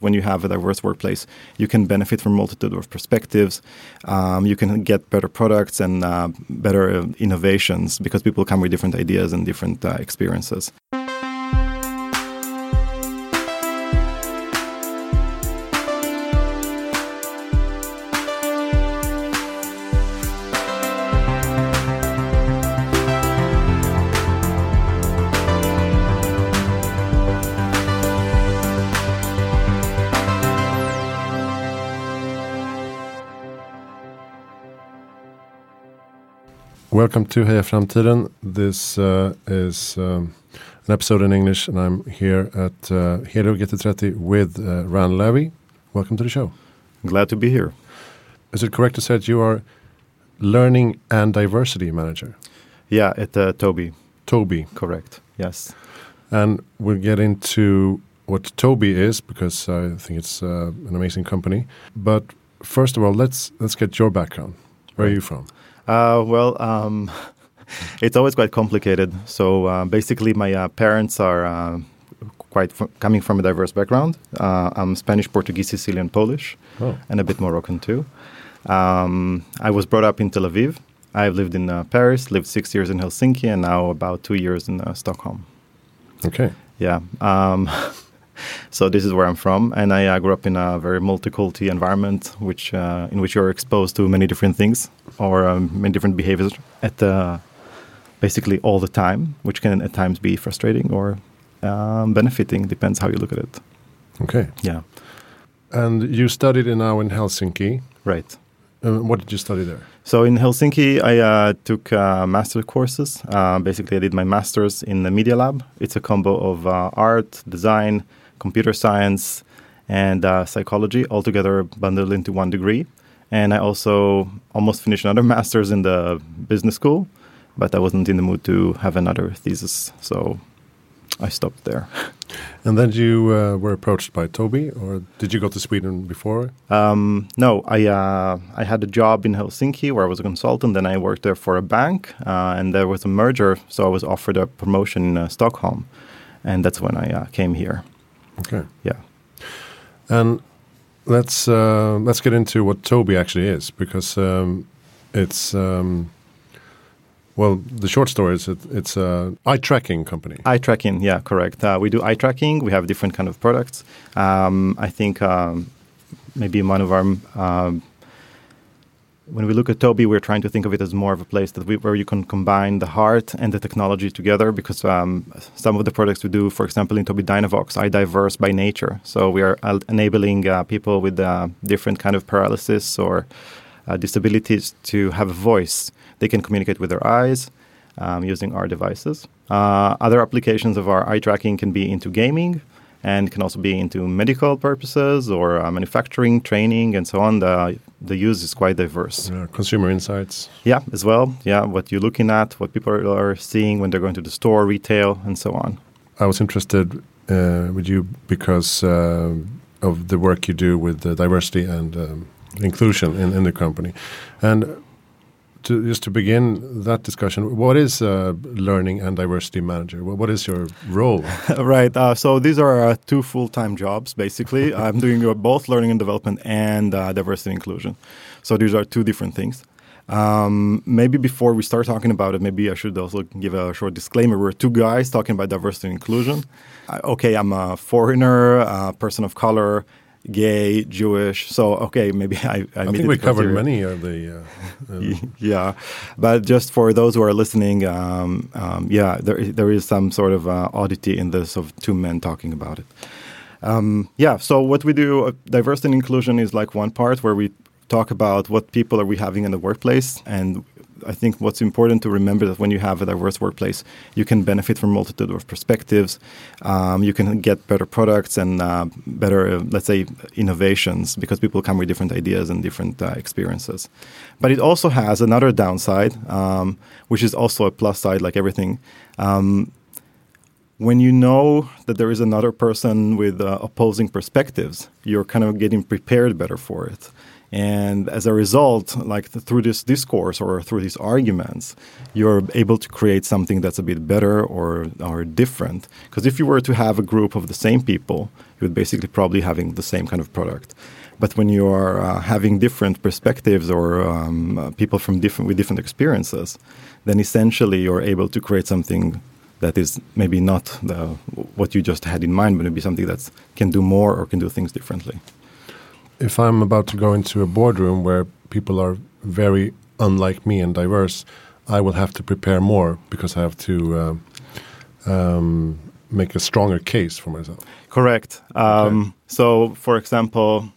When you have a diverse workplace, you can benefit from multitude of perspectives. Um, you can get better products and uh, better innovations because people come with different ideas and different uh, experiences. Welcome to Heja Framtiden. This uh, is um, an episode in English, and I'm here at uh, Helio GT30 with uh, Ran Levy. Welcome to the show. Glad to be here. Is it correct to say that you are learning and diversity manager? Yeah, at uh, Toby. Tobii. Correct. Yes. And we'll get into what Tobii is because I think it's uh, an amazing company. But first of all, let's let's get your background. Where are you from? Uh, well, um, it's always quite complicated. So uh, basically, my uh, parents are uh, quite coming from a diverse background. Uh, I'm Spanish, Portuguese, Sicilian, Polish, oh. and a bit Moroccan too. Um, I was brought up in Tel Aviv. I've lived in uh, Paris, lived six years in Helsinki, and now about two years in Stockholm. Okay. Yeah. Um, so this is where I'm from, and I uh, grew up in a very multicultural environment, which uh, in which you're exposed to many different things or um, many different behaviors at uh, basically all the time, which can at times be frustrating or um, benefiting. Depends how you look at it. Okay. Yeah. And you studied in now in Helsinki, right? what did you study there? So in Helsinki, I uh, took uh, master courses. Uh, basically, I did my master's in the Media Lab. It's a combo of uh, art, design, computer science, and uh, psychology all together bundled into one degree. And I also almost finished another master's in the business school, but I wasn't in the mood to have another thesis, so I stopped there. And then you uh, were approached by Tobii, or did you go to Sweden before? Um, no, I uh, I had a job in Helsinki where I was a consultant. Then I worked there for a bank, uh, and there was a merger, so I was offered a promotion in uh, Stockholm, and that's when I uh, came here. Okay. Yeah. And let's uh, let's get into what Tobii actually is because um, it's um, well the short story is it, it's a eye tracking company. Eye tracking, yeah, correct. Uh, we do eye tracking. We have different kind of products. Um, I think um, maybe one of our um, when we look at Tobii, we're trying to think of it as more of a place that we, where you can combine the heart and the technology together. Because um, some of the products we do, for example, in Tobii Dynavox, are diverse by nature. So we are enabling uh, people with uh, different kind of paralysis or uh, disabilities to have a voice. They can communicate with their eyes um, using our devices. Uh, other applications of our eye tracking can be into gaming and can also be into medical purposes or uh, manufacturing, training, and so on. The the use is quite diverse. Yeah, consumer insights. Yeah, as well. Yeah, what you're looking at, what people are seeing when they're going to the store, retail, and so on. I was interested uh, with you because uh, of the work you do with the diversity and um, inclusion in, in the company, and to just to begin that discussion, what is a learning and diversity manager? What is your role? right. Uh, so these are uh, two full-time jobs. Basically, I'm doing uh, both learning and development and uh, diversity and inclusion. So these are two different things. Um, maybe before we start talking about it, maybe I should also give a short disclaimer. We're two guys talking about diversity and inclusion. okay, I'm a foreigner, a person of color, gay, Jewish. So okay, maybe I. I, I think we covered many of the. Uh, um. yeah, but just for those who are listening, um, um, yeah, there there is some sort of uh, oddity in this of two men talking about it. Um, yeah, so what we do, uh, diversity and inclusion is like one part where we talk about what people are we having in the workplace and I think what's important to remember that when you have a diverse workplace, you can benefit from multitude of perspectives. Um, you can get better products and uh, better, uh, let's say, innovations because people come with different ideas and different uh, experiences. But it also has another downside, um, which is also a plus side, like everything. Um, when you know that there is another person with uh, opposing perspectives, you're kind of getting prepared better for it And as a result, like th- through this discourse or through these arguments, you're able to create something that's a bit better or or different. Because if you were to have a group of the same people, you would basically probably having the same kind of product. But when you are uh, having different perspectives or um, uh, people from different with different experiences, then essentially you're able to create something that is maybe not the, what you just had in mind, but maybe something that can do more or can do things differently. If I'm about to go into a boardroom where people are very unlike me and diverse, I will have to prepare more because I have to um, um, make a stronger case for myself. Correct. Um, okay. So, for example,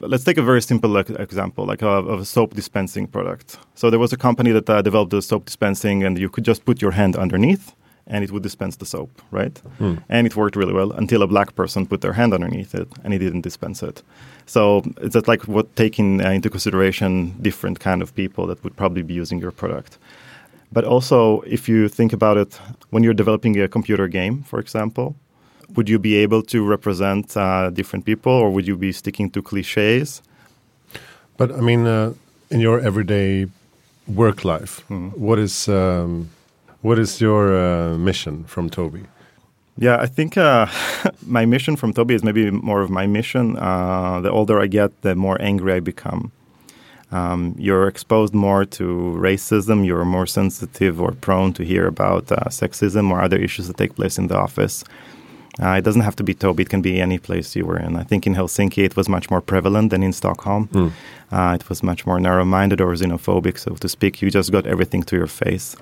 let's take a very simple example, like a, of a soap dispensing product. So there was a company that uh, developed a soap dispensing, and you could just put your hand underneath, and it would dispense the soap, right? Mm. And it worked really well until a black person put their hand underneath it, and it didn't dispense it. So it's like what taking uh, into consideration different kind of people that would probably be using your product. But also, if you think about it, when you're developing a computer game, for example, would you be able to represent uh, different people, or would you be sticking to cliches? But I mean, uh, in your everyday work life, mm. what is um, what is your uh, mission from Tobii? Yeah, I think uh, my mission from Tobii is maybe more of my mission. Uh, the older I get, the more angry I become. Um, you're exposed more to racism. You're more sensitive or prone to hear about uh, sexism or other issues that take place in the office. Uh, it doesn't have to be Tobii, it can be any place you were in. I think in Helsinki it was much more prevalent than in Stockholm. Mm. Uh, it was much more narrow-minded or xenophobic, so to speak. You just got everything to your face.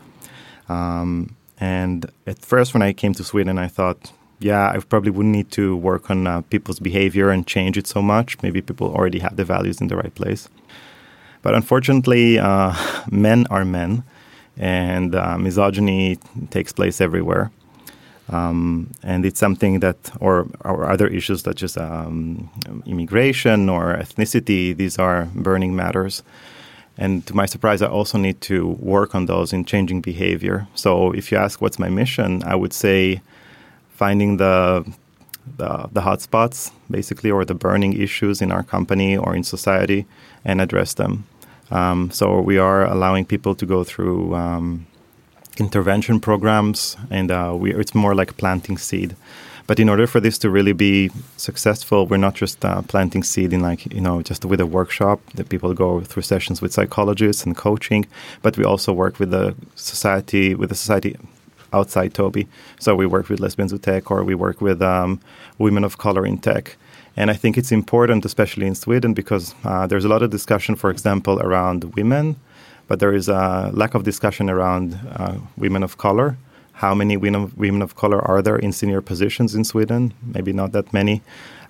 Um, and at first, when I came to Sweden, I thought, yeah, I probably wouldn't need to work on uh, people's behavior and change it so much. Maybe people already have the values in the right place. But unfortunately, uh, men are men, and uh, misogyny takes place everywhere. Um, and it's something that, or, or other issues such as um, immigration or ethnicity, these are burning matters. And to my surprise, I also need to work on those in changing behavior. So if you ask what's my mission, I would say finding the the, the hotspots, basically, or the burning issues in our company or in society, and address them. Um, so we are allowing people to go through um, intervention programs, and uh, we, it's more like planting seed. But in order for this to really be successful, we're not just uh, planting seed in like you know just with a workshop that people go through sessions with psychologists and coaching, but we also work with the society with the society outside Tobii. So we work with lesbians who tech, or we work with um, women of color in tech. And I think it's important, especially in Sweden, because uh, there's a lot of discussion, for example, around women but there is a lack of discussion around uh, women of color. How many women, women of color are there in senior positions in Sweden? Maybe not that many.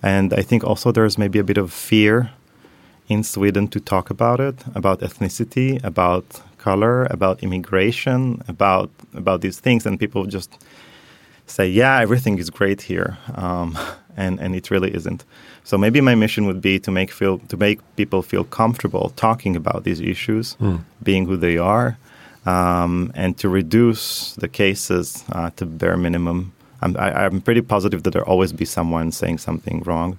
And I think also there's maybe a bit of fear in Sweden to talk about it, about ethnicity, about color, about immigration, about about these things, and people just say, "Yeah, everything is great here," um, and and it really isn't. So maybe my mission would be to make feel to make people feel comfortable talking about these issues, mm. being who they are, um, and to reduce the cases uh, to bare minimum. I'm, I, am pretty positive that there'll always be someone saying something wrong,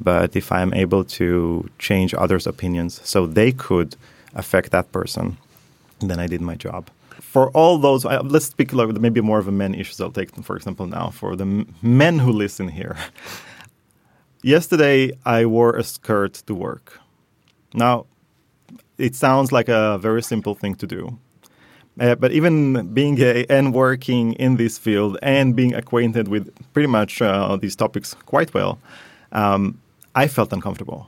but if I'm able to change others' opinions so they could affect that person, then I did my job for all those, uh, let's speak like maybe more of a men issues. I'll take, for example, now for the men who listen here. Yesterday, I wore a skirt to work. Now, it sounds like a very simple thing to do. Uh, but even being gay and working in this field and being acquainted with pretty much uh, these topics quite well, um, I felt uncomfortable.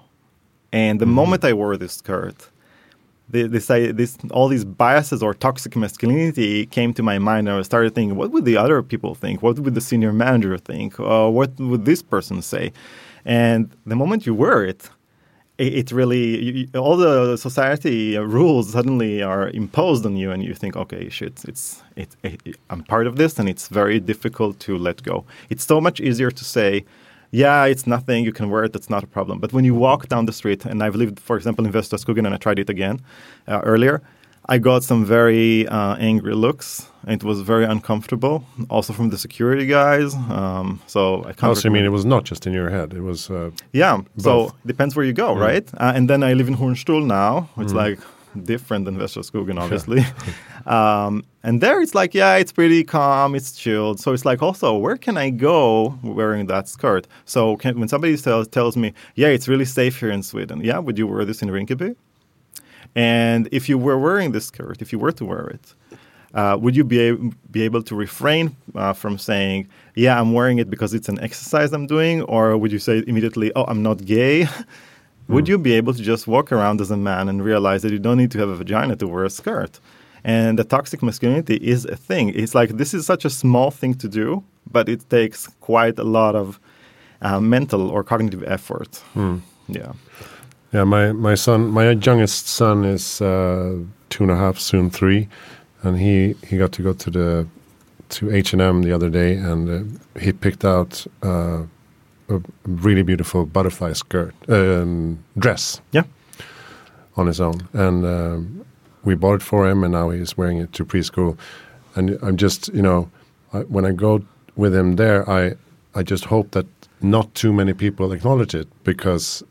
And the mm-hmm. moment I wore this skirt, this, this, all these biases or toxic masculinity came to my mind, and I started thinking, what would the other people think? What would the senior manager think? Uh, what would this person say? And the moment you wear it, it, really all the society rules suddenly are imposed on you, and you think, okay, shit, it's it, it, I'm part of this, and it's very difficult to let go. It's so much easier to say. Yeah, it's nothing. You can wear it. That's not a problem. But when you walk down the street, and I've lived, for example, in Västra Skogen, and I tried it again uh, earlier, I got some very uh, angry looks. It was very uncomfortable, also from the security guys. Um, so I can't. Also, I mean, it was not just in your head. It was. Uh, yeah. So both. depends where you go, Yeah. right? Uh, and then I live in Hornstull now. It's Mm. like different than Västerskogen, obviously. um, and there, it's like, yeah, it's pretty calm, it's chilled. So it's like, also, where can I go wearing that skirt? So can, when somebody tells tells me, yeah, it's really safe here in Sweden. Yeah, would you wear this in Rinkeby? And if you were wearing this skirt, if you were to wear it, uh, would you be, a- be able to refrain uh, from saying, yeah, I'm wearing it because it's an exercise I'm doing? Or would you say immediately, oh, I'm not gay? would you be able to just walk around as a man and realize that you don't need to have a vagina to wear a skirt? And the toxic masculinity is a thing. It's like this is such a small thing to do, but it takes quite a lot of uh, mental or cognitive effort. Yeah. Yeah, my my son, my youngest son is uh, two and a half, soon three, and he he got to go to the to H and M the other day, and uh, he picked out uh, a really beautiful butterfly skirt um, dress. Yeah. on his own, and um, we bought it for him, and now he's wearing it to preschool. And I'm just, you know, I, when I go with him there, I I just hope that not too many people acknowledge it because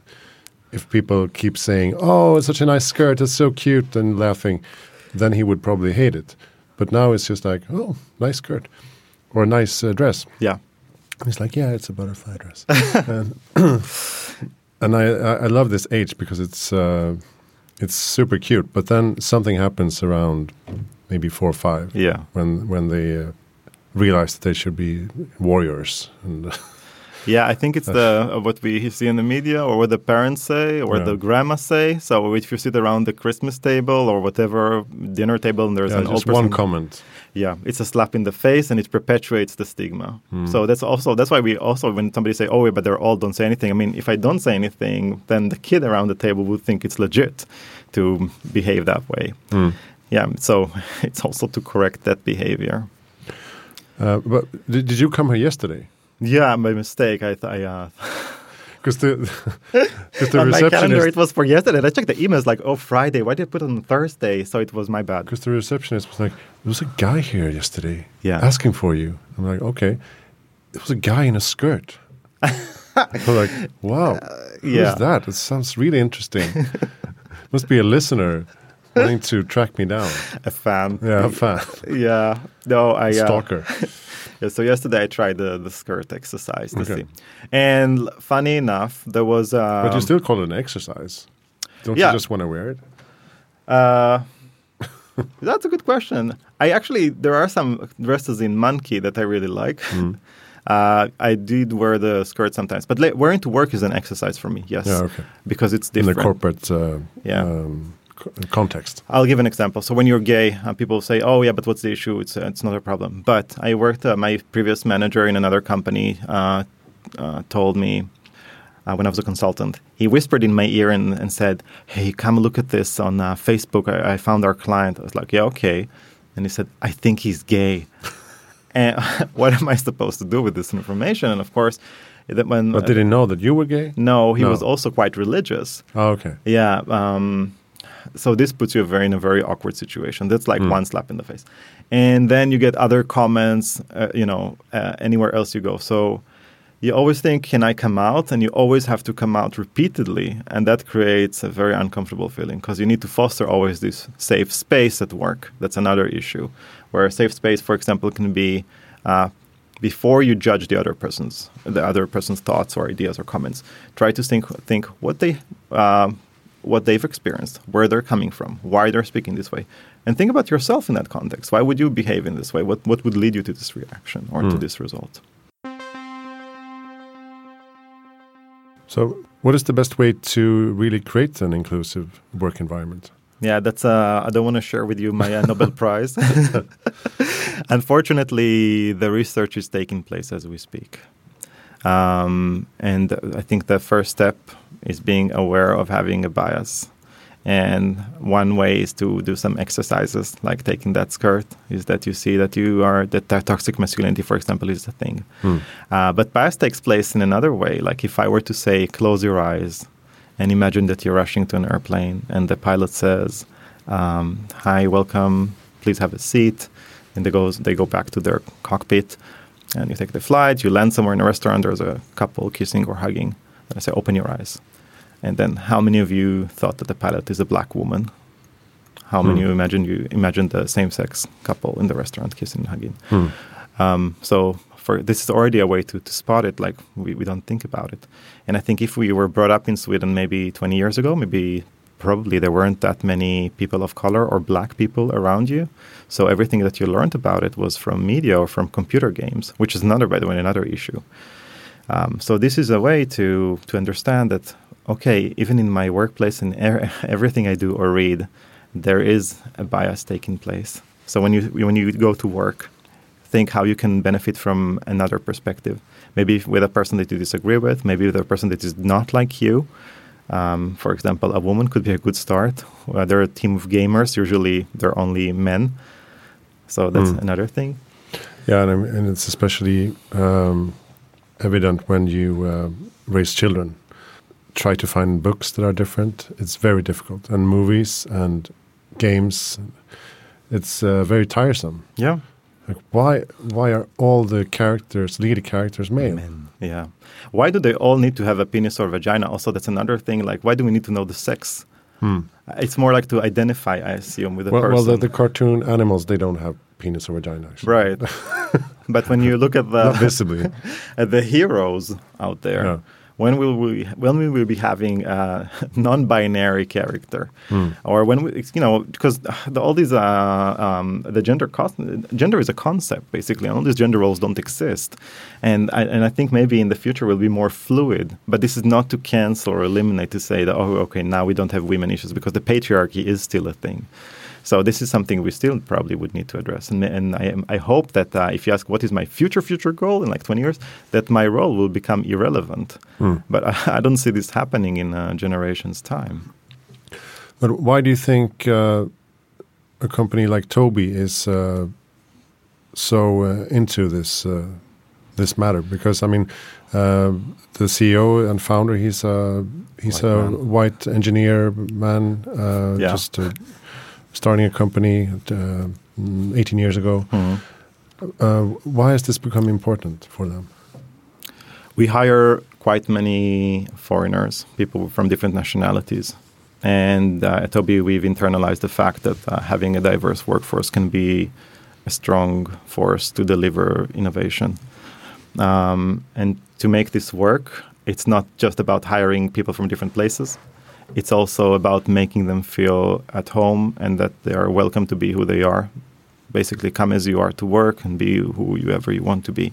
if people keep saying, "Oh, it's such a nice skirt, it's so cute," and laughing, then he would probably hate it. But now it's just like, "Oh, nice skirt," or a nice uh, dress. Yeah. He's like, yeah, it's a butterfly dress. and and I, I I love this age because it's uh, it's super cute. But then something happens around maybe four or five Yeah. when when they uh, realize that they should be warriors. And Yeah, I think it's the uh, what we see in the media or what the parents say or Yeah. the grandma say. So if you sit around the Christmas table or whatever dinner table and there's yeah, an old just person, one comment. yeah, it's a slap in the face and it perpetuates the stigma. Hmm. So that's also that's why we also when somebody say, "Oh, but they're all don't say anything." I mean, if I don't say anything, then the kid around the table would think it's legit to behave that way. Hmm. Yeah, so it's also to correct that behavior. Uh, but did, did you come here yesterday? Yeah, by mistake, I, th- I uh, Because the because the on my calendar it was for yesterday. I checked the emails like, oh, Friday. Why did I put it on Thursday? So it was my bad. because the receptionist was like, there was a guy here yesterday Yeah. asking for you. I'm like, okay. There was a guy in a skirt. I'm like, wow, who's yeah. that? It sounds really interesting. Must be a listener wanting to track me down. A fan. Yeah, a fan, Yeah. No, I. Uh, stalker. Yeah, so yesterday I tried the, the skirt exercise to Okay. see. And funny enough, there was. Um, but you still call it an exercise. Don't yeah. you just want to wear it? Uh, that's a good question. I actually there are some dresses in Monki that I really like. Hmm. Uh, I did wear the skirt sometimes, but la- wearing to work is an exercise for me. Yes, Yeah, okay. because it's different. In the corporate uh, Yeah. um, context. I'll give an example. So when you're gay, uh, people say, "Oh, yeah, but what's the issue? It's uh, it's not a problem." But I worked. Uh, my previous manager in another company uh, uh, told me uh, when I was a consultant. He whispered in my ear and, and said, "Hey, come look at this on uh, Facebook. I, I found our client." I was like, "Yeah, okay." And he said, "I think he's gay." and what am I supposed to do with this information? And of course, that when But did he know that you were gay? no, he No. was also quite religious. Oh, okay. Yeah. Um, so this puts you very in a very awkward situation. That's like one slap in the face, and then you get other comments. Uh, you know, uh, anywhere else you go. So you always think, "Can I come out?" And you always have to come out repeatedly, and that creates a very uncomfortable feeling because you need to foster always this safe space at work. That's another issue, where a safe space, for example, can be. Uh, before you judge the other person's the other person's thoughts or ideas or comments, try to think think what they um, what they've experienced, where they're coming from, why they're speaking this way, and think about yourself in that context. Why would you behave in this way? What what would lead you to this reaction or to this result? So, what is the best way to really create an inclusive work environment? Yeah, that's. Uh, I don't want to share with you my uh, Nobel Prize. Unfortunately, the research is taking place as we speak, um, and I think the first step is being aware of having a bias. And one way is to do some exercises, like taking that skirt, is that you see that you are that, toxic masculinity, for example, is a thing. Uh, but bias takes place in another way. Like if I were to say, close your eyes and imagine that you're rushing to an airplane and the pilot says, um, "Hi, welcome. Please have a seat." And they go they go back to their cockpit, and you take the flight. You land somewhere in a restaurant. There's a couple kissing or hugging. And I say, "Open your eyes." And then, how many of you thought that the pilot is a black woman? How many Hmm. you imagine you imagine the same-sex couple in the restaurant kissing and hugging? Hmm. Um, so for this is already a way to, to spot it. Like we, we don't think about it. And I think if we were brought up in Sweden maybe 20 years ago, maybe probably there weren't that many people of color or black people around you. So everything that you learned about it was from media or from computer games, which is another, by the way, another issue. Um, so this is a way to to understand that okay, even in my workplace and er- everything I do or read, there is a bias taking place. So when you when you go to work, think how you can benefit from another perspective. Maybe with a person that you disagree with, maybe with a person that is not like you. Um, for example, a woman could be a good start. Uh, they're a team of gamers. Usually, they're only men. So that's Mm. another thing. Yeah, and, and it's especially um, evident when you uh, raise children. Try to find books that are different. It's very difficult, and movies and games. It's uh, very tiresome. Yeah. Like why? Why are all the characters, lead characters, male? Men. Yeah. Why do they all need to have a penis or vagina? Also, that's another thing. Like, why do we need to know the sex? Hmm. It's more like to identify, I assume, with a Well, well the, the cartoon animals they don't have penis or vagina. Actually. right. but when you look at the visibly. at the heroes out there, Yeah. When will we when we will be having a non-binary character, Hmm. or when we, you know, because the, all these uh, um, the gender cost, gender is a concept basically, and all these gender roles don't exist, and I, and I think maybe in the future will be more fluid. But this is not to cancel or eliminate to say that oh okay now we don't have women issues because the patriarchy is still a thing. So this is something we still probably would need to address, and, and I, I hope that uh, if you ask what is my future future goal in like 20 years, that my role will become irrelevant. Hmm. But I, I don't see this happening in a generation's time. But why do you think uh, a company like Tobii is uh, so uh, into this uh, this matter? Because I mean, uh, the CEO and founder, he's a he's White a man. white engineer man, uh, Yeah. just uh, starting a company uh, 18 years ago. Uh, why has this become important for them? We hire quite many foreigners, people from different nationalities. And uh, at Tobii, we've internalized the fact that uh, having a diverse workforce can be a strong force to deliver innovation. Um, and to make this work, it's not just about hiring people from different places. It's also about making them feel at home and that they are welcome to be who they are. Basically, come as you are to work and be who you ever you want to be.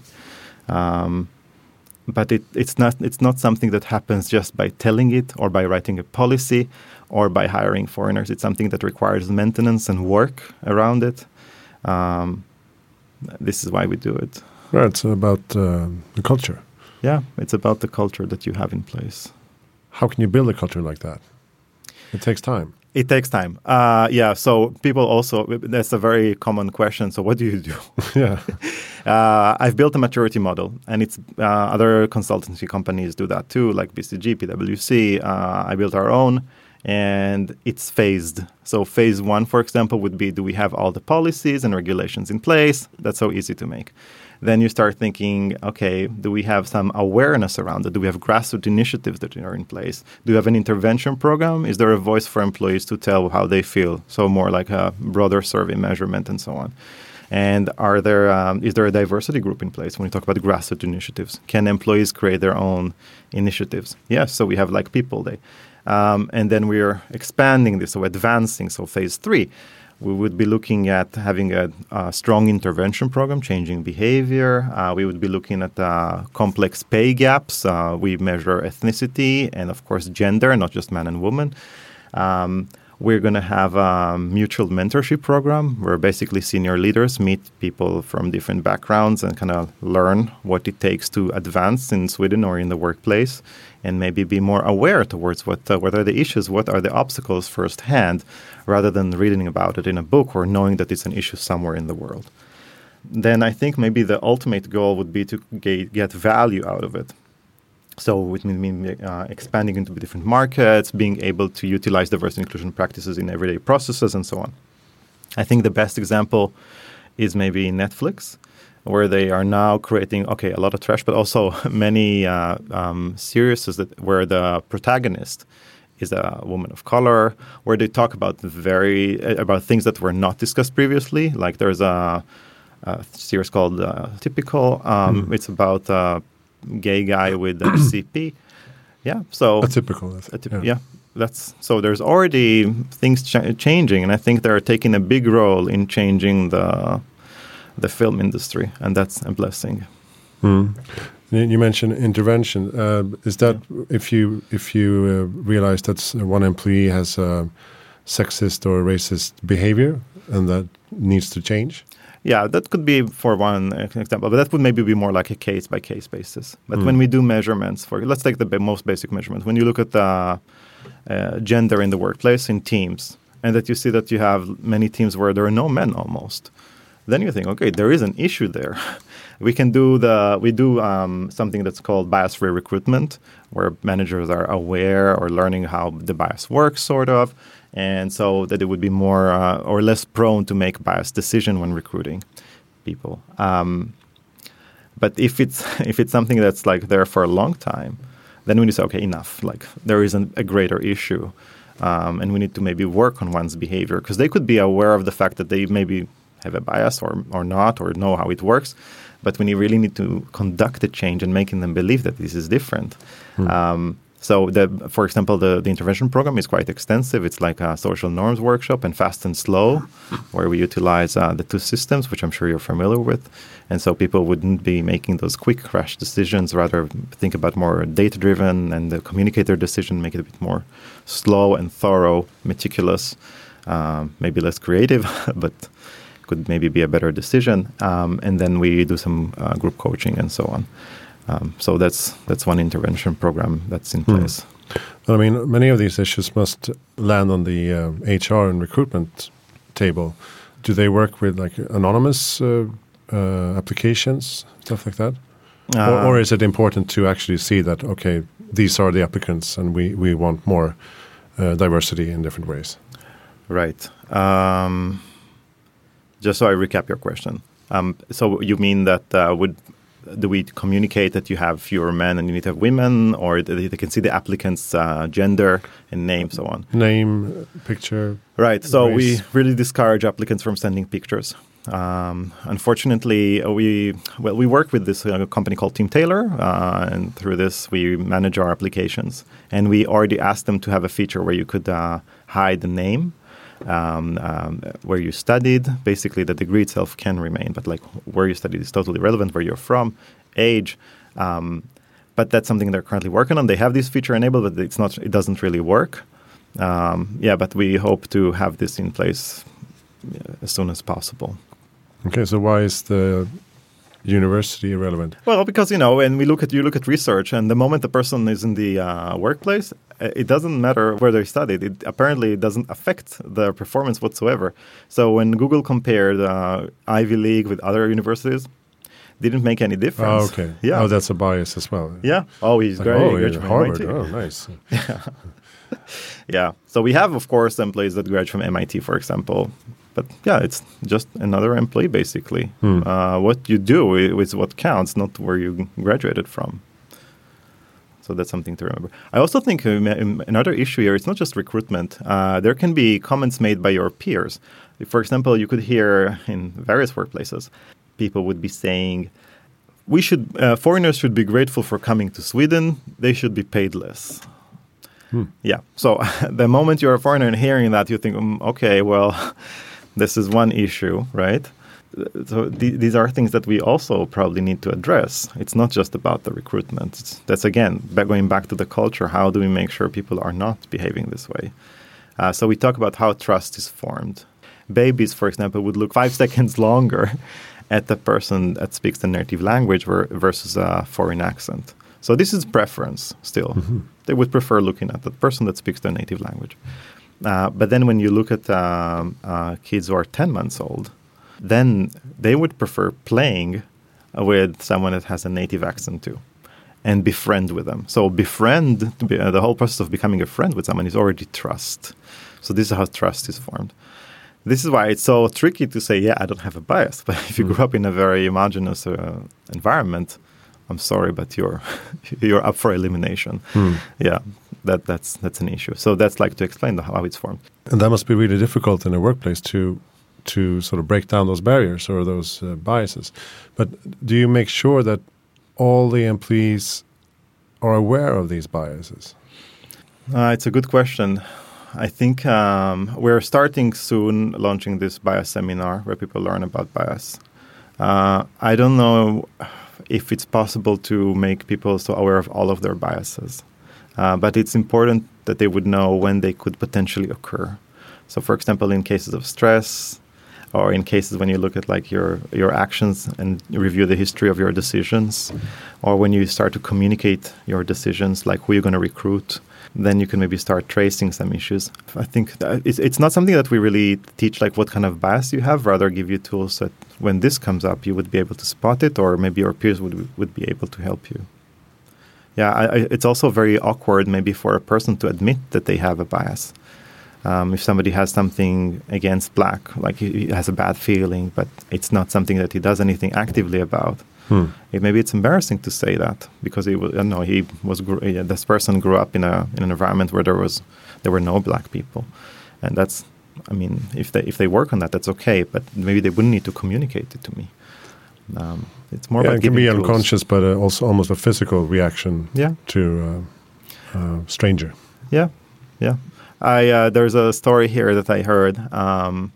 Um, but it, it's not it's not something that happens just by telling it or by writing a policy or by hiring foreigners. It's something that requires maintenance and work around it. Um, this is why we do it. Well, it's about uh, the culture. Yeah, it's about the culture that you have in place. How can you build a culture like that? It takes time. It takes time. Uh, yeah. So people also that's a very common question. So what do you do? yeah. Uh, I've built a maturity model, and it's uh, other consultancy companies do that too, like BCG, PwC. Uh, I built our own, and it's phased. So phase one, for example, would be: Do we have all the policies and regulations in place? That's so easy to make. Then you start thinking, okay, do we have some awareness around it? Do we have grassroots initiatives that are in place? Do we have an intervention program? Is there a voice for employees to tell how they feel? So more like a broader survey measurement and so on. And are there um, is there a diversity group in place when you talk about grassroots initiatives? Can employees create their own initiatives? Yes. So we have like People Day, um, and then we are expanding this, so advancing. So phase three, we would be looking at having a, a strong intervention program, changing behavior. Uh, we would be looking at uh, complex pay gaps. Uh, we measure ethnicity and, of course, gender, not just man and woman. Um, we're going to have a mutual mentorship program where basically senior leaders meet people from different backgrounds and kind of learn what it takes to advance in Sweden or in the workplace and maybe be more aware towards what, uh, what are the issues, what are the obstacles firsthand, rather than reading about it in a book or knowing that it's an issue somewhere in the world. Then I think maybe the ultimate goal would be to get value out of it. So it means uh, expanding into different markets, being able to utilize diversity inclusion practices in everyday processes, and so on. I think the best example is maybe Netflix, where they are now creating okay a lot of trash, but also many uh, um, series that where the protagonist is a woman of color, where they talk about very uh, about things that were not discussed previously. Like there's a, a series called uh, Typical. Um, mm. It's about a gay guy with a CP. Yeah, so a typical. A yeah. yeah. that's so. There's already things ch- changing, and I think they're taking a big role in changing the the film industry, and that's a blessing. Mm. You mentioned intervention. Uh, is that if you if you uh, realize that one employee has a sexist or racist behavior and that needs to change? Yeah, that could be for one example, but that would maybe be more like a case by case basis. But mm. when we do measurements for, let's take the most basic measurement. When you look at the uh, gender in the workplace in teams, and that you see that you have many teams where there are no men almost, then you think, okay, there is an issue there. we can do the we do um, something that's called bias-free recruitment, where managers are aware or learning how the bias works, sort of, and so that it would be more uh, or less prone to make biased decision when recruiting people. Um, but if it's if it's something that's like there for a long time, then we need to say, okay, enough. Like there isn't a greater issue. Um, and we need to maybe work on one's behavior because they could be aware of the fact that they maybe have a bias or, or not or know how it works. But when you really need to conduct a change and making them believe that this is different. Mm. Um, so, the, for example, the, the intervention program is quite extensive. It's like a social norms workshop and fast and slow, where we utilize uh, the two systems, which I'm sure you're familiar with. And so people wouldn't be making those quick crash decisions, rather think about more data driven and communicate their decision, make it a bit more slow and thorough, meticulous, um, maybe less creative, but could maybe be a better decision. Um, and then we do some uh, group coaching and so on. Um, so that's that's one intervention program that's in hmm. place. Well, I mean, many of these issues must land on the uh, HR and recruitment table. Do they work with like anonymous uh, uh applications, stuff like that, or, or, uh, is it important to actually see that okay, these are the applicants, and we we want more uh, diversity in different ways? Right. Um, just so I recap your question. Um, so you mean that uh, would do we communicate that you have fewer men and you need to have women, or they, they can see the applicant's uh, gender and name, so on? Name, picture. Right. So race. we really discourage applicants from sending pictures. Um, unfortunately, uh, we well we work with this uh, company called Teamtailor, uh, and through this we manage our applications. And we already asked them to have a feature where you could uh, hide the name um, um, where you studied. Basically, the degree itself can remain, but like where you studied is totally relevant. Where you're from, age. Um, but that's something they're currently working on. They have this feature enabled, but it's not. It doesn't really work. Um, yeah, but we hope to have this in place as soon as possible. Okay, so why is the university relevant? Well, because you know, when we look at you look at research, and the moment the person is in the uh, workplace, it doesn't matter where they studied. It apparently doesn't affect their performance whatsoever. So when Google compared uh, Ivy League with other universities, didn't make any difference. Oh, okay. Yeah. Oh, that's a bias as well. Yeah. Oh, he's like, great. Oh, he's Harvard. Oh, nice. yeah. yeah. So we have, of course, employees that graduate from MIT, for example. But yeah, it's just another employee, basically. Hmm. Uh, what you do is what counts, not where you graduated from. So that's something to remember. I also think um, um, another issue here, it's not just recruitment. Uh, there can be comments made by your peers. For example, you could hear in various workplaces, people would be saying, we should, uh, foreigners should be grateful for coming to Sweden. They should be paid less. Hmm. Yeah. So the moment you're a foreigner and hearing that, you think, um, okay, well, this is one issue, right? so th- these are things that we also probably need to address. It's not just about the recruitment. It's, that's again going back to the culture. How do we make sure people are not behaving this way? Uh, so we talk about how trust is formed. Babies, for example, would look five seconds longer at the person that speaks the native language versus a foreign accent. So this is preference still. Mm-hmm. They would prefer looking at the person that speaks their native language. Uh, but then when you look at um, uh, kids who are 10 months old, then they would prefer playing with someone that has a native accent too. and befriend with them. So befriend, to be, uh, the whole process of becoming a friend with someone is already trust. So this is how trust is formed. This is why it's so tricky to say, yeah, I don't have a bias. But if you Mm. grew up in a very homogenous uh, environment, I'm sorry, but you're you're up for elimination. Hmm. Yeah, that that's that's an issue. So that's like to explain the, how it's formed. And that must be really difficult in a workplace to to sort of break down those barriers or those uh, biases. But do you make sure that all the employees are aware of these biases? Uh, it's a good question. I think um, we're starting soon launching this bias seminar where people learn about bias. Uh, I don't know if it's possible to make people so aware of all of their biases, uh, but it's important that they would know when they could potentially occur. So, for example, in cases of stress, or in cases when you look at like your your actions and review the history of your decisions, or when you start to communicate your decisions, like who you're going to recruit, then you can maybe start tracing some issues. I think it's, it's not something that we really teach, like what kind of bias you have. Rather, give you tools that when this comes up, you would be able to spot it, or maybe your peers would would be able to help you. Yeah, I, I, it's also very awkward maybe for a person to admit that they have a bias. Um, if somebody has something against black, like he, has a bad feeling, but it's not something that he does anything actively about. Hmm. It, maybe it's embarrassing to say that because he was, don't know, he was gr- yeah, this person grew up in a in an environment where there was there were no black people, and that's I mean if they if they work on that that's okay, but maybe they wouldn't need to communicate it to me. Um, it's more Yeah, about it can be tools. unconscious, but uh, also almost a physical reaction Yeah, to uh, uh, stranger. Yeah, yeah. I uh, there's a story here that I heard. Um,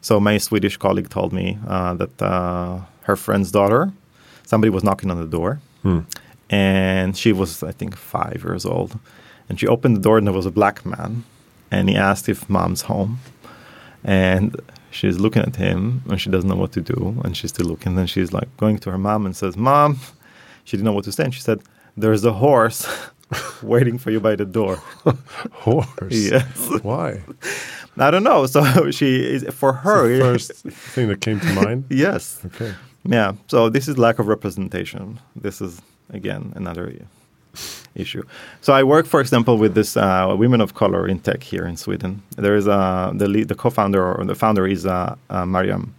so my Swedish colleague told me uh, that uh, her friend's daughter, somebody was knocking on the door, Hmm. and she was I think five years old, and she opened the door and there was a black man, and he asked if mom's home, and she's looking at him and she doesn't know what to do, and she's still looking. and she's like going to her mom and says, "Mom," she didn't know what to say, and she said, "There's a horse." waiting for you by the door. Horse. Yes. Why? I don't know. So she is for her. The first thing that came to mind. yes. Okay. Yeah. So this is lack of representation. This is again another issue. So I work, for example, with this uh, women of color in tech here in Sweden. There is a the lead, the co-founder or the founder is uh, uh, Mariam,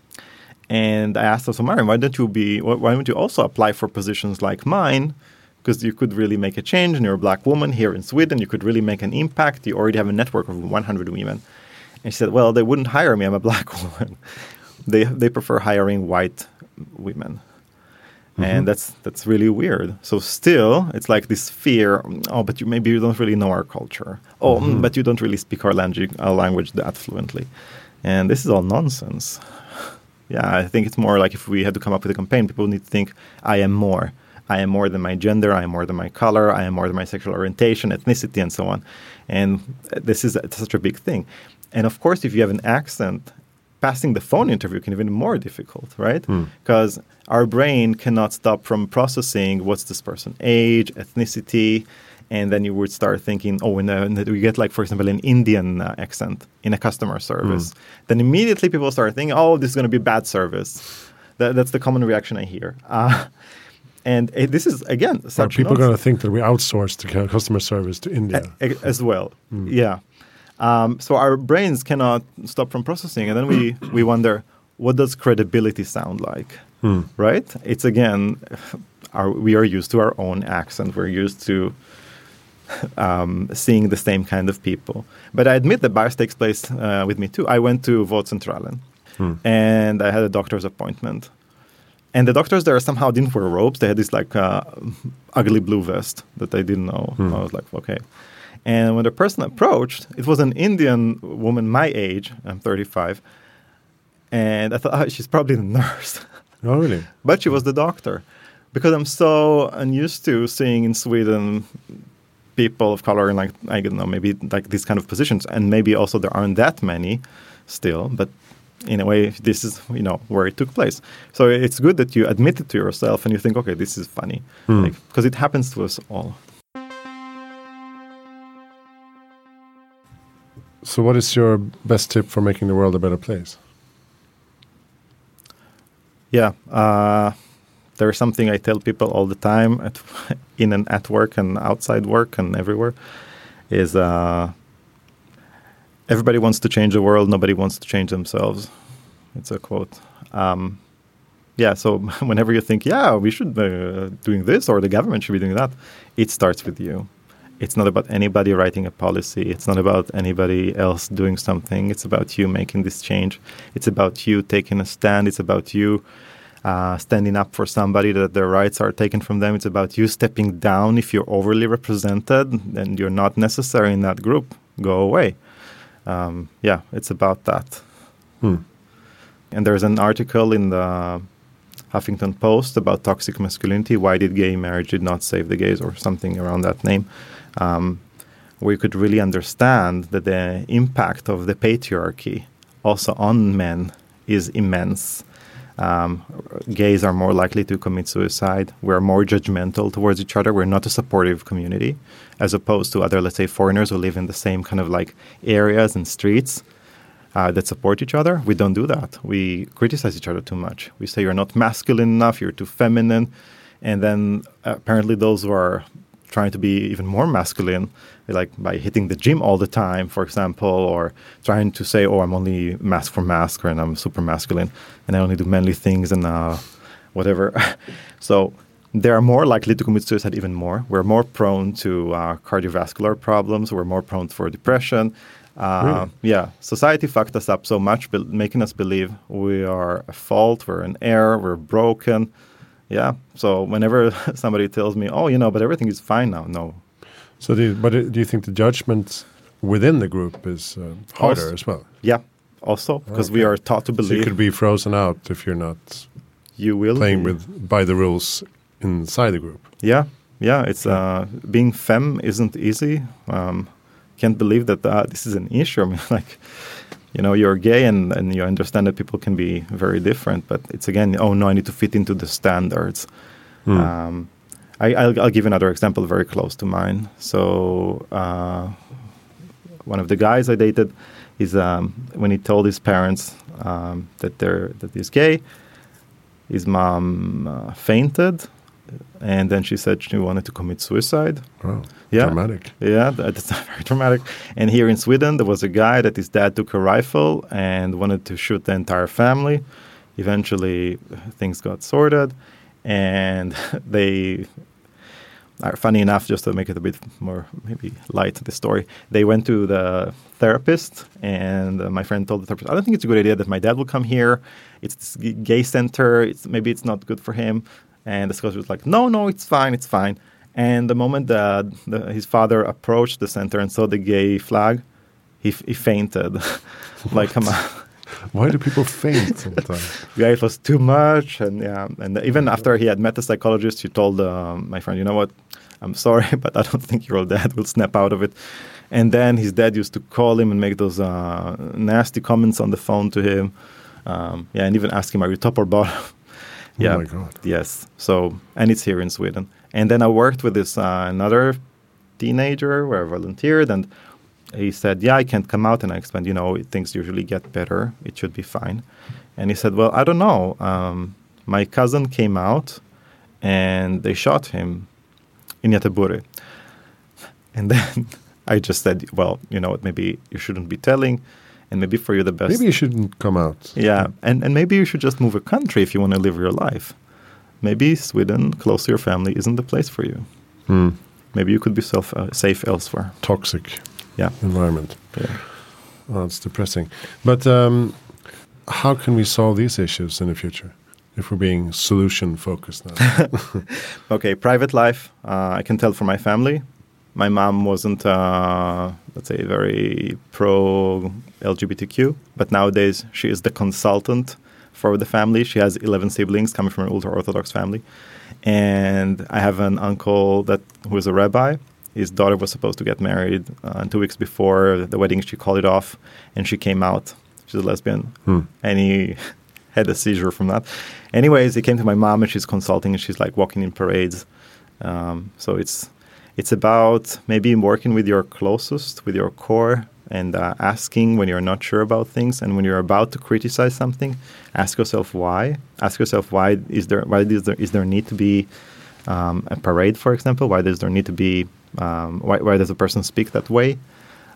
and I asked her, so Mariam, why don't you be? Why don't you also apply for positions like mine? Because you could really make a change, and you're a black woman here in Sweden. You could really make an impact. You already have a network of 100 women. And she said, "Well, they wouldn't hire me. I'm a black woman. they they prefer hiring white women." And that's that's really weird. So still, it's like this fear. Oh, but you maybe you don't really know our culture. Oh, mm, but you don't really speak our language, our language that fluently, and this is all nonsense. Yeah, I think it's more like if we had to come up with a campaign, people need to think, I am more. I am more than my gender. I am more than my color. I am more than my sexual orientation, ethnicity, and so on. And this is such a big thing. And of course, if you have an accent, passing the phone interview can even be more difficult, right? Because our brain cannot stop from processing what's this person age, ethnicity, and then you would start thinking, oh, when, uh, we get like, for example, an Indian uh, accent in a customer service, then immediately people start thinking, oh, this is going to be bad service. That, that's the common reaction I hear. Uh, and uh, this is again Are people going to think that we outsource the customer service to India? as well. Yeah. Um, so our brains cannot stop from processing, and then we we wonder what does credibility sound like, right? It's again, our, we are used to our own accent. We're used to um, seeing the same kind of people. But I admit that bias takes place uh, with me too. I went to Vårdcentralen, and I had a doctor's appointment. And the doctors there somehow didn't wear robes. They had this like uh, ugly blue vest that I didn't know. I was like, okay. And when the person approached, it was an Indian woman my age. I'm 35. And I thought, oh, she's probably the nurse. Oh, really? but she was the doctor. Because I'm so unused to seeing in Sweden people of color in like, I don't know, maybe like these kind of positions. And maybe also there aren't that many still. But in a way, this is, you know, where it took place. So it's good that you admit it to yourself and you think, okay, this is funny. Hmm. Because it happens to us all. So, what is your best tip for making the world a better place? Yeah. Uh, there's something I tell people all the time at in and at work and outside work and everywhere is uh, everybody wants to change the world, nobody wants to change themselves. It's a quote. Um, yeah, so whenever you think, yeah, we should be uh, doing this or the government should be doing that, it starts with you. It's not about anybody writing a policy. It's not about anybody else doing something. It's about you making this change. It's about you taking a stand. It's about you uh, standing up for somebody that their rights are taken from them. It's about you stepping down if you're overly represented and you're not necessary in that group. Go away. Um, yeah, it's about that. Hmm. And there's an article in the Huffington Post about toxic masculinity. Why did gay marriage did not save the gays, or something around that name, um, you could really understand that the impact of the patriarchy also on men is immense. Um, gays are more likely to commit suicide. We're more judgmental towards each other. We're not a supportive community, as opposed to other, let's say, foreigners who live in the same kind of like areas and streets uh, that support each other. We don't do that. We criticize each other too much. We say you're not masculine enough, you're too feminine. And then apparently, those who are trying to be even more masculine, like by hitting the gym all the time, for example, or trying to say, "Oh, I'm only mask for mask, and I'm super masculine, and I only do manly things and uh, whatever." so they are more likely to commit suicide even more. We're more prone to uh, cardiovascular problems. We're more prone for depression. Uh, Really? Yeah, society fucked us up so much, making us believe we are a fault, we're an error, we're broken. Yeah. So whenever somebody tells me, "Oh, you know, but everything is fine now," no. So, do you, but uh, do you think the judgment within the group is uh, harder Also- as well? Yeah. Also, because we are taught to So you could be frozen out if you're not you will playing be. with by the rules inside the group. Yeah, yeah. It's uh, being femme isn't easy. Um, can't believe that uh, this is an issue. I mean, like, you know, you're gay and, and you understand that people can be very different, but it's again, oh no, I need to fit into the standards. Hmm. Um, I, I'll, I'll give another example very close to mine. So, uh, one of the guys I dated, is um, when he told his parents um, that they're that he's gay, his mom uh, fainted, and then she said she wanted to commit suicide. Wow, Yeah. dramatic. Yeah, that- that's very dramatic. And here in Sweden, there was a guy that his dad took a rifle and wanted to shoot the entire family. Eventually, things got sorted, and they. Uh, funny enough, just to make it a bit more maybe light, the story, they went to the therapist, and uh, my friend told the therapist, "I don't think it's a good idea that my dad will come here. It's this gay center. It's maybe it's not good for him." And the scholar was like, "No, no, it's fine, it's fine." And the moment that the, his father approached the center and saw the gay flag, he, he fainted. like, come on. Why do people faint sometimes? Yeah, it was too much. And yeah, and even after he had met the psychologist, he told um, my friend, you know what? I'm sorry, but I don't think your dad will snap out of it. And then his dad used to call him and make those uh, nasty comments on the phone to him. Um, yeah, and even ask him, are you top or bottom? Yeah. Oh my god. Yes. So, and it's here in Sweden. And then I worked with this uh, another teenager where I volunteered, and he said, "Yeah, I can't come out." And I explained, you know, things usually get better. It should be fine. And he said, "Well, I don't know. Um, my cousin came out, and they shot him in Göteborg." And then I just said, "Well, you know what? Maybe you shouldn't be telling." And maybe for you the best Maybe you shouldn't come out. yeah, and, and maybe you should just move a country if you want to live your life. Maybe Sweden, close to your family, isn't the place for you. Hmm. Maybe you could be self, uh, safe elsewhere. Toxic Yeah. environment. yeah. Oh, it's depressing. But um, how can we solve these issues in the future if we're being solution focused now? Okay, private life. Uh, I can tell from my family. My mom wasn't, uh, let's say, very pro LGBTQ, but nowadays she is the consultant for the family. She has 11 siblings coming from an ultra Orthodox family. And I have an uncle that who is a rabbi. His daughter was supposed to get married, uh, and two weeks before the wedding, she called it off, and she came out. She's a lesbian, Hmm. and he had a seizure from that. Anyways, he came to my mom, and she's consulting, and she's like walking in parades. Um, so it's it's about maybe working with your closest, with your core, and uh, asking when you're not sure about things, and when you're about to criticize something, ask yourself why. Ask yourself why is there why is there is there need to be um, a parade, for example? Why does there need to be um, why, why does a person speak that way?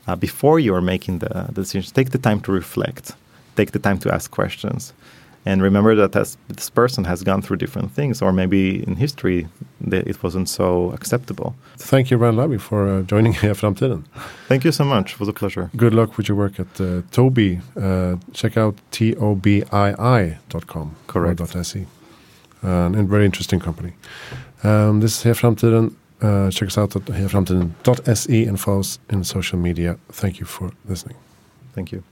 Uh, before you are making the, the decisions, take the time to reflect. Take the time to ask questions and remember that as this person has gone through different things, or maybe in history it wasn't so acceptable. Thank you, Ran Labi, for uh, joining Heja Framtiden. Thank you so much. It was a pleasure. Good luck with your work at uh, Tobii. Uh, check out tobii.com. Correct. .se. Uh, and very interesting company. Um, this is Framtiden. Uh, check us out at hejaframtiden.se and follow us in social media. Thank you for listening. Thank you.